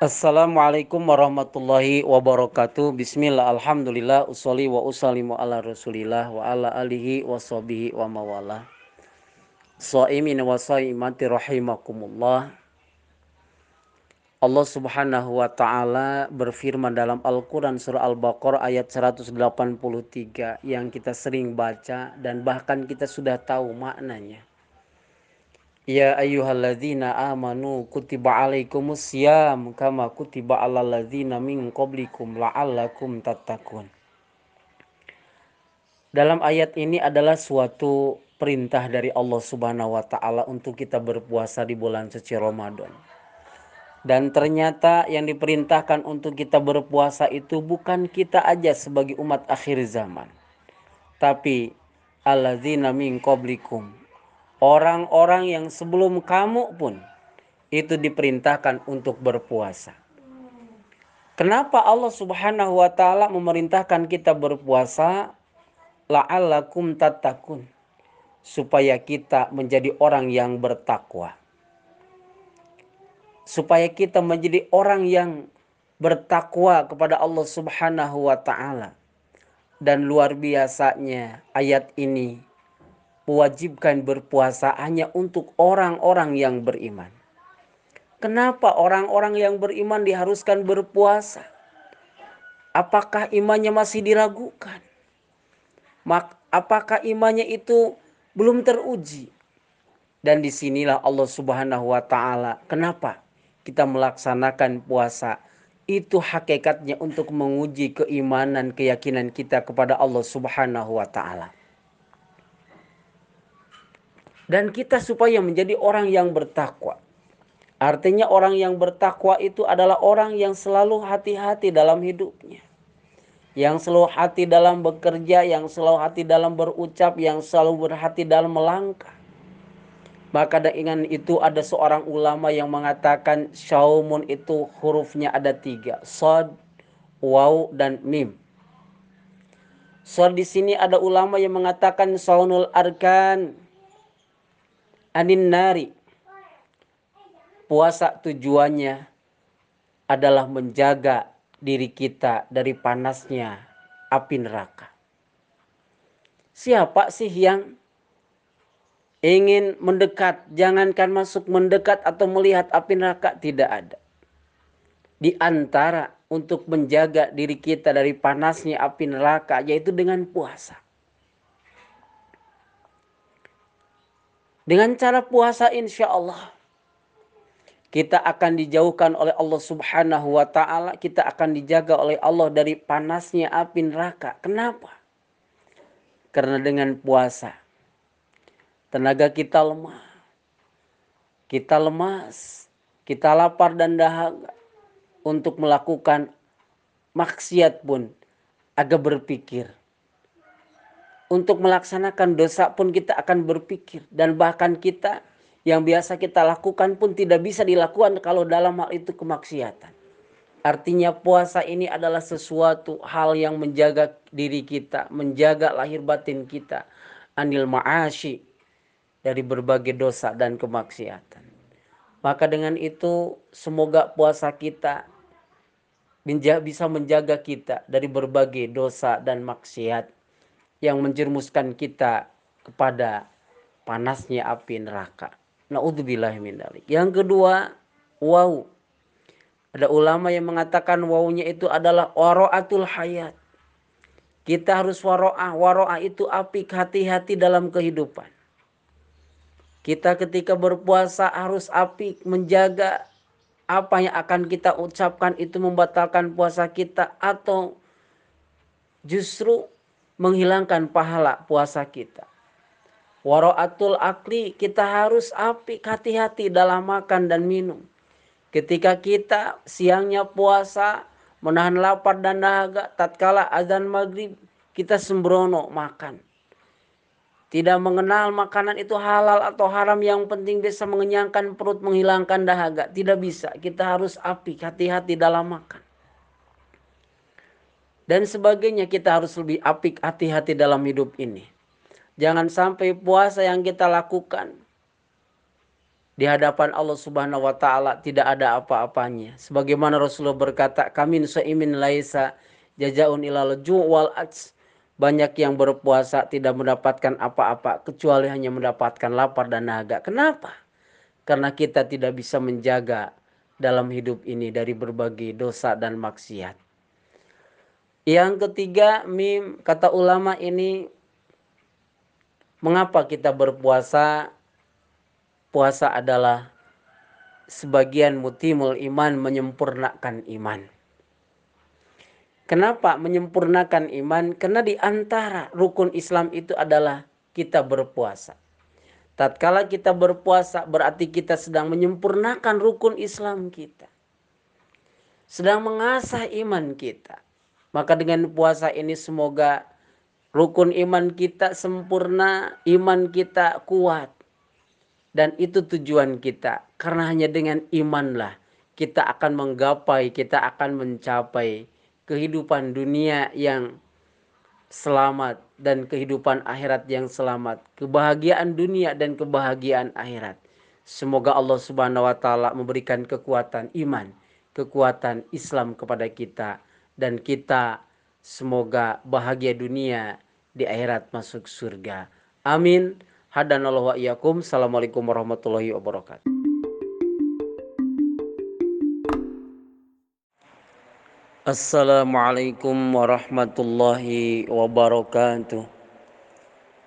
Assalamualaikum warahmatullahi wabarakatuh. Bismillah, alhamdulillah, usoli wa usalimu ala rasulillah wa ala alihi wa sahbihi wa mawala. Sa'imin wa sa'imati rahimakumullah. Allah subhanahu wa ta'ala berfirman dalam Al-Quran surah Al-Baqarah ayat 183 yang kita sering baca dan bahkan kita sudah tahu maknanya. Ya ayyuhalladzina amanu kutiba alaikumus syiyam kama kutiba alal ladzina min qablikum la'allakum tattaqun. Dalam ayat ini adalah suatu perintah dari Allah Subhanahu wa taala untuk kita berpuasa di bulan suci Ramadan. Dan ternyata yang diperintahkan untuk kita berpuasa itu bukan kita aja sebagai umat akhir zaman. Tapi alladzina min qablikum orang-orang yang sebelum kamu pun itu diperintahkan untuk berpuasa. Kenapa Allah Subhanahu wa taala memerintahkan kita berpuasa? La'allakum tattaqun. Supaya kita menjadi orang yang bertakwa. Supaya kita menjadi orang yang bertakwa kepada Allah Subhanahu wa taala. Dan luar biasanya ayat ini mewajibkan berpuasa hanya untuk orang-orang yang beriman. Kenapa orang-orang yang beriman diharuskan berpuasa? Apakah imannya masih diragukan? Apakah imannya itu belum teruji? Dan di sinilah Allah Subhanahu wa Ta'ala, kenapa kita melaksanakan puasa? Itu hakikatnya untuk menguji keimanan, keyakinan kita kepada Allah Subhanahu wa Ta'ala dan kita supaya menjadi orang yang bertakwa. Artinya orang yang bertakwa itu adalah orang yang selalu hati-hati dalam hidupnya. Yang selalu hati dalam bekerja, yang selalu hati dalam berucap, yang selalu berhati dalam melangkah. Maka dengan itu ada seorang ulama yang mengatakan syaumun itu hurufnya ada tiga. Sod, waw, dan mim. So di sini ada ulama yang mengatakan saunul arkan anin nari. Puasa tujuannya adalah menjaga diri kita dari panasnya api neraka. Siapa sih yang ingin mendekat, jangankan masuk mendekat atau melihat api neraka, tidak ada. Di antara untuk menjaga diri kita dari panasnya api neraka, yaitu dengan puasa. Dengan cara puasa insya Allah kita akan dijauhkan oleh Allah Subhanahu wa taala, kita akan dijaga oleh Allah dari panasnya api neraka. Kenapa? Karena dengan puasa tenaga kita lemah. Kita lemas, kita lapar dan dahaga untuk melakukan maksiat pun agak berpikir untuk melaksanakan dosa pun kita akan berpikir dan bahkan kita yang biasa kita lakukan pun tidak bisa dilakukan kalau dalam hal itu kemaksiatan. Artinya puasa ini adalah sesuatu hal yang menjaga diri kita, menjaga lahir batin kita anil ma'ashi dari berbagai dosa dan kemaksiatan. Maka dengan itu semoga puasa kita bisa menjaga kita dari berbagai dosa dan maksiat yang menjermuskan kita kepada panasnya api neraka. Naudzubillah. Yang kedua, wow. Ada ulama yang mengatakan wawunya itu adalah waro'atul hayat. Kita harus waro'ah. Waro'ah itu api hati-hati dalam kehidupan. Kita ketika berpuasa harus api menjaga apa yang akan kita ucapkan itu membatalkan puasa kita atau justru menghilangkan pahala puasa kita. Waro'atul akli kita harus api hati-hati dalam makan dan minum. Ketika kita siangnya puasa menahan lapar dan dahaga tatkala azan maghrib kita sembrono makan. Tidak mengenal makanan itu halal atau haram yang penting bisa mengenyangkan perut menghilangkan dahaga. Tidak bisa. Kita harus api hati-hati dalam makan dan sebagainya kita harus lebih apik hati-hati dalam hidup ini. Jangan sampai puasa yang kita lakukan di hadapan Allah Subhanahu wa taala tidak ada apa-apanya. Sebagaimana Rasulullah berkata, "Kamin saimin laisa jajaun ilal wal ats." Banyak yang berpuasa tidak mendapatkan apa-apa kecuali hanya mendapatkan lapar dan naga. Kenapa? Karena kita tidak bisa menjaga dalam hidup ini dari berbagai dosa dan maksiat. Yang ketiga, mim kata ulama ini mengapa kita berpuasa puasa adalah sebagian mutimul iman menyempurnakan iman. Kenapa menyempurnakan iman? Karena di antara rukun Islam itu adalah kita berpuasa. Tatkala kita berpuasa berarti kita sedang menyempurnakan rukun Islam kita. Sedang mengasah iman kita. Maka dengan puasa ini semoga rukun iman kita sempurna, iman kita kuat dan itu tujuan kita. Karena hanya dengan imanlah kita akan menggapai, kita akan mencapai kehidupan dunia yang selamat dan kehidupan akhirat yang selamat. Kebahagiaan dunia dan kebahagiaan akhirat. Semoga Allah Subhanahu wa taala memberikan kekuatan iman, kekuatan Islam kepada kita dan kita semoga bahagia dunia di akhirat masuk surga. Amin. Hadanallahu wa iyyakum. Assalamualaikum warahmatullahi wabarakatuh. Assalamualaikum warahmatullahi wabarakatuh.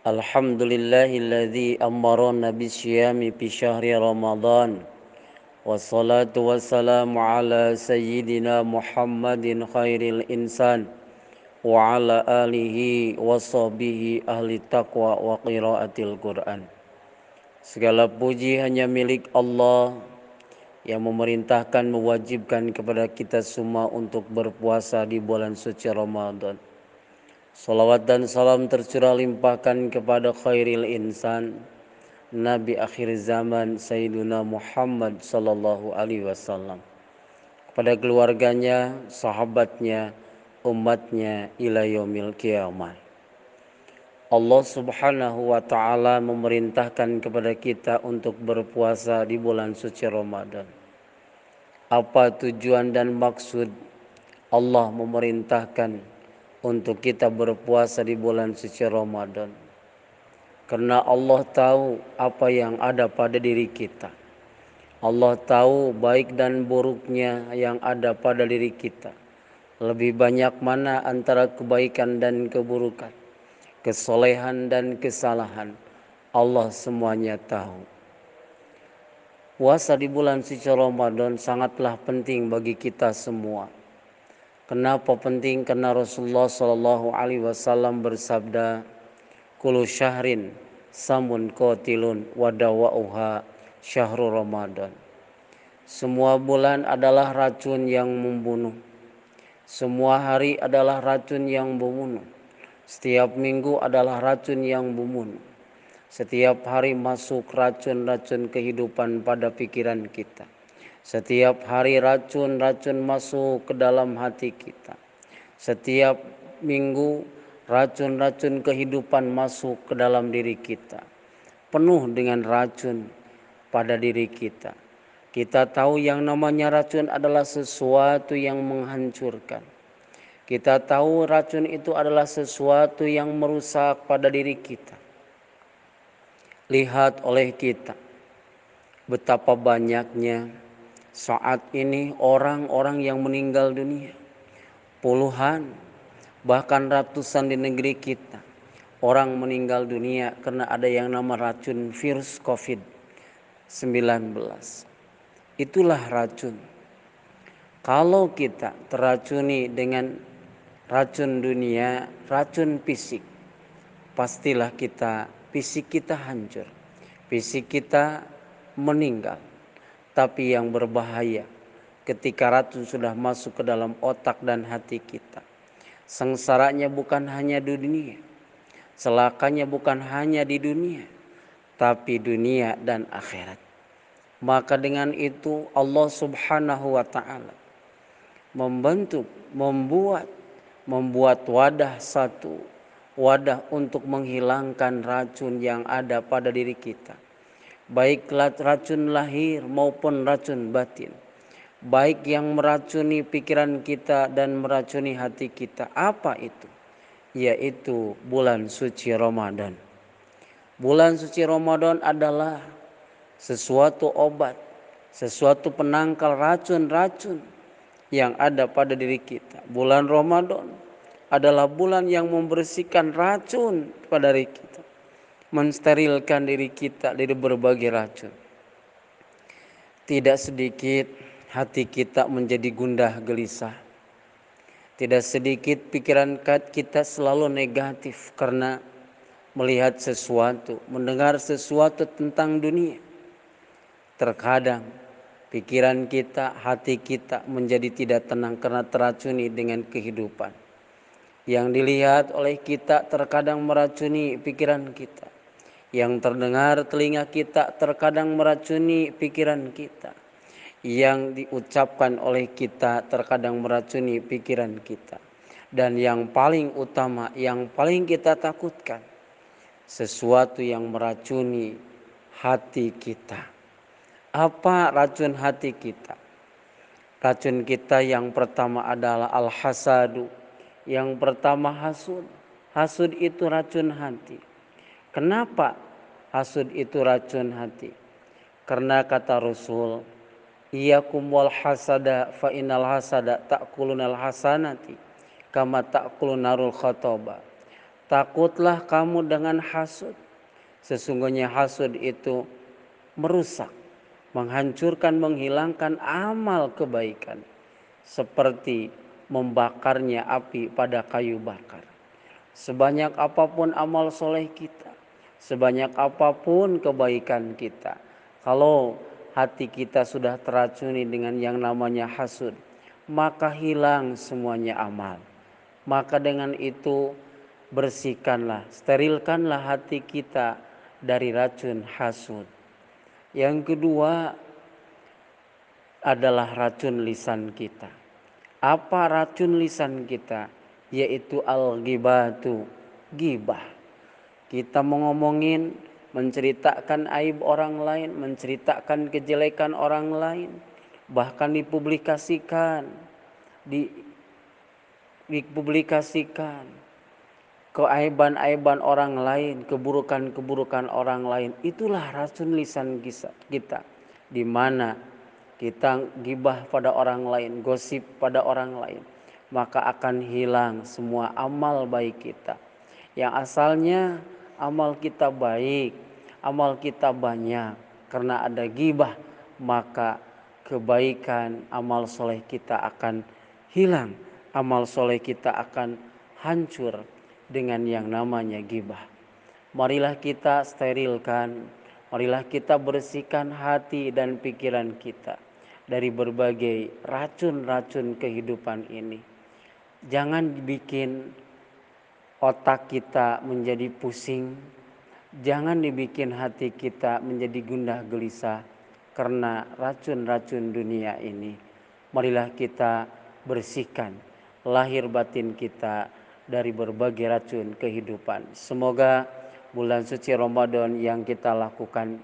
Alhamdulillahilladzi amarana bisyami fi syahri Ramadan. Sayyidina Muhammadin khairil insan wa ala alihi wa sahbihi ahli taqwa wa qiraatil Quran. Segala puji hanya milik Allah yang memerintahkan mewajibkan kepada kita semua untuk berpuasa di bulan suci Ramadan. Salawat dan salam tercurah limpahkan kepada khairil insan Nabi akhir zaman Sayyiduna Muhammad sallallahu alaihi wasallam kepada keluarganya, sahabatnya, umatnya ila yaumil kiamat. Allah Subhanahu wa taala memerintahkan kepada kita untuk berpuasa di bulan suci Ramadan. Apa tujuan dan maksud Allah memerintahkan untuk kita berpuasa di bulan suci Ramadan? Karena Allah tahu apa yang ada pada diri kita. Allah tahu baik dan buruknya yang ada pada diri kita lebih banyak mana antara kebaikan dan keburukan, kesolehan dan kesalahan. Allah semuanya tahu. Puasa di bulan suci Ramadan sangatlah penting bagi kita semua. Kenapa penting? Karena Rasulullah Shallallahu Alaihi Wasallam bersabda, "Kulu syahrin samun kotilun wadawauha syahrul Ramadan." Semua bulan adalah racun yang membunuh semua hari adalah racun yang membunuh. Setiap minggu adalah racun yang membunuh. Setiap hari masuk racun-racun kehidupan pada pikiran kita. Setiap hari racun-racun masuk ke dalam hati kita. Setiap minggu racun-racun kehidupan masuk ke dalam diri kita. Penuh dengan racun pada diri kita kita tahu yang namanya racun adalah sesuatu yang menghancurkan. Kita tahu racun itu adalah sesuatu yang merusak pada diri kita. Lihat oleh kita betapa banyaknya saat ini orang-orang yang meninggal dunia. Puluhan bahkan ratusan di negeri kita. Orang meninggal dunia karena ada yang nama racun virus COVID-19 itulah racun. Kalau kita teracuni dengan racun dunia, racun fisik, pastilah kita fisik kita hancur, fisik kita meninggal. Tapi yang berbahaya ketika racun sudah masuk ke dalam otak dan hati kita. Sengsaranya bukan hanya di dunia, celakanya bukan hanya di dunia, tapi dunia dan akhirat. Maka dengan itu Allah Subhanahu wa taala membentuk, membuat membuat wadah satu, wadah untuk menghilangkan racun yang ada pada diri kita. baik racun lahir maupun racun batin baik yang meracuni pikiran kita dan meracuni hati kita. Apa itu? Yaitu bulan suci Ramadan. Bulan suci Ramadan adalah sesuatu obat sesuatu penangkal racun-racun yang ada pada diri kita. Bulan Ramadan adalah bulan yang membersihkan racun pada diri kita mensterilkan diri kita dari berbagai racun. Tidak sedikit hati kita menjadi gundah gelisah. Tidak sedikit pikiran kita selalu negatif karena melihat sesuatu, mendengar sesuatu tentang dunia. Terkadang pikiran kita, hati kita menjadi tidak tenang karena teracuni dengan kehidupan. Yang dilihat oleh kita terkadang meracuni pikiran kita yang terdengar telinga kita terkadang meracuni pikiran kita. Yang diucapkan oleh kita terkadang meracuni pikiran kita. Dan yang paling utama, yang paling kita takutkan, sesuatu yang meracuni hati kita. Apa racun hati kita? Racun kita yang pertama adalah al-hasadu. Yang pertama hasud. Hasud itu racun hati. Kenapa hasud itu racun hati? Karena kata Rasul, Iyakum wal hasada fa innal hasada ta'kulunal hasanati kama ta'kulun narul khotoba. Takutlah kamu dengan hasud. Sesungguhnya hasud itu merusak, menghancurkan, menghilangkan amal kebaikan. Seperti membakarnya api pada kayu bakar. Sebanyak apa pun amal soleh kita, sebanyak apa pun kebaikan kita. Kalau hati kita sudah teracuni dengan yang namanya hasud, maka hilang semuanya amal. Maka dengan itu bersihkanlah, sterilkanlah hati kita dari racun hasud. Yang kedua adalah racun lisan kita. Apa racun lisan kita? Yaitu al-ghibatu, gibah kita mau ngomongin, menceritakan aib orang lain, menceritakan kejelekan orang lain, bahkan dipublikasikan, di, dipublikasikan keaiban-aiban orang lain, keburukan-keburukan orang lain. Itulah racun lisan kita, di mana kita gibah pada orang lain, gosip pada orang lain, maka akan hilang semua amal baik kita. Yang asalnya amal kita baik, amal kita banyak. Karena ada gibah, maka kebaikan amal soleh kita akan hilang. Amal soleh kita akan hancur dengan yang namanya gibah. Marilah kita sterilkan, marilah kita bersihkan hati dan pikiran kita dari berbagai racun-racun kehidupan ini. Jangan dibikin otak kita menjadi pusing. Jangan dibikin hati kita menjadi gundah gelisah karena racun-racun dunia ini. Marilah kita bersihkan lahir batin kita dari berbagai racun kehidupan. Semoga bulan suci Ramadan yang kita lakukan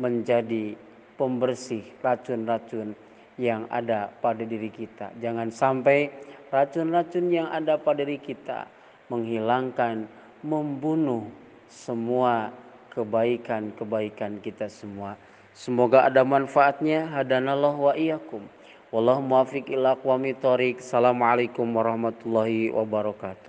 menjadi pembersih racun-racun yang ada pada diri kita. Jangan sampai racun-racun yang ada pada diri kita menghilangkan, membunuh semua kebaikan-kebaikan kita semua. Semoga ada manfaatnya. Hadanallah wa iyyakum. Wallahu muwaffiq ila aqwamit thoriq. Assalamualaikum warahmatullahi wabarakatuh.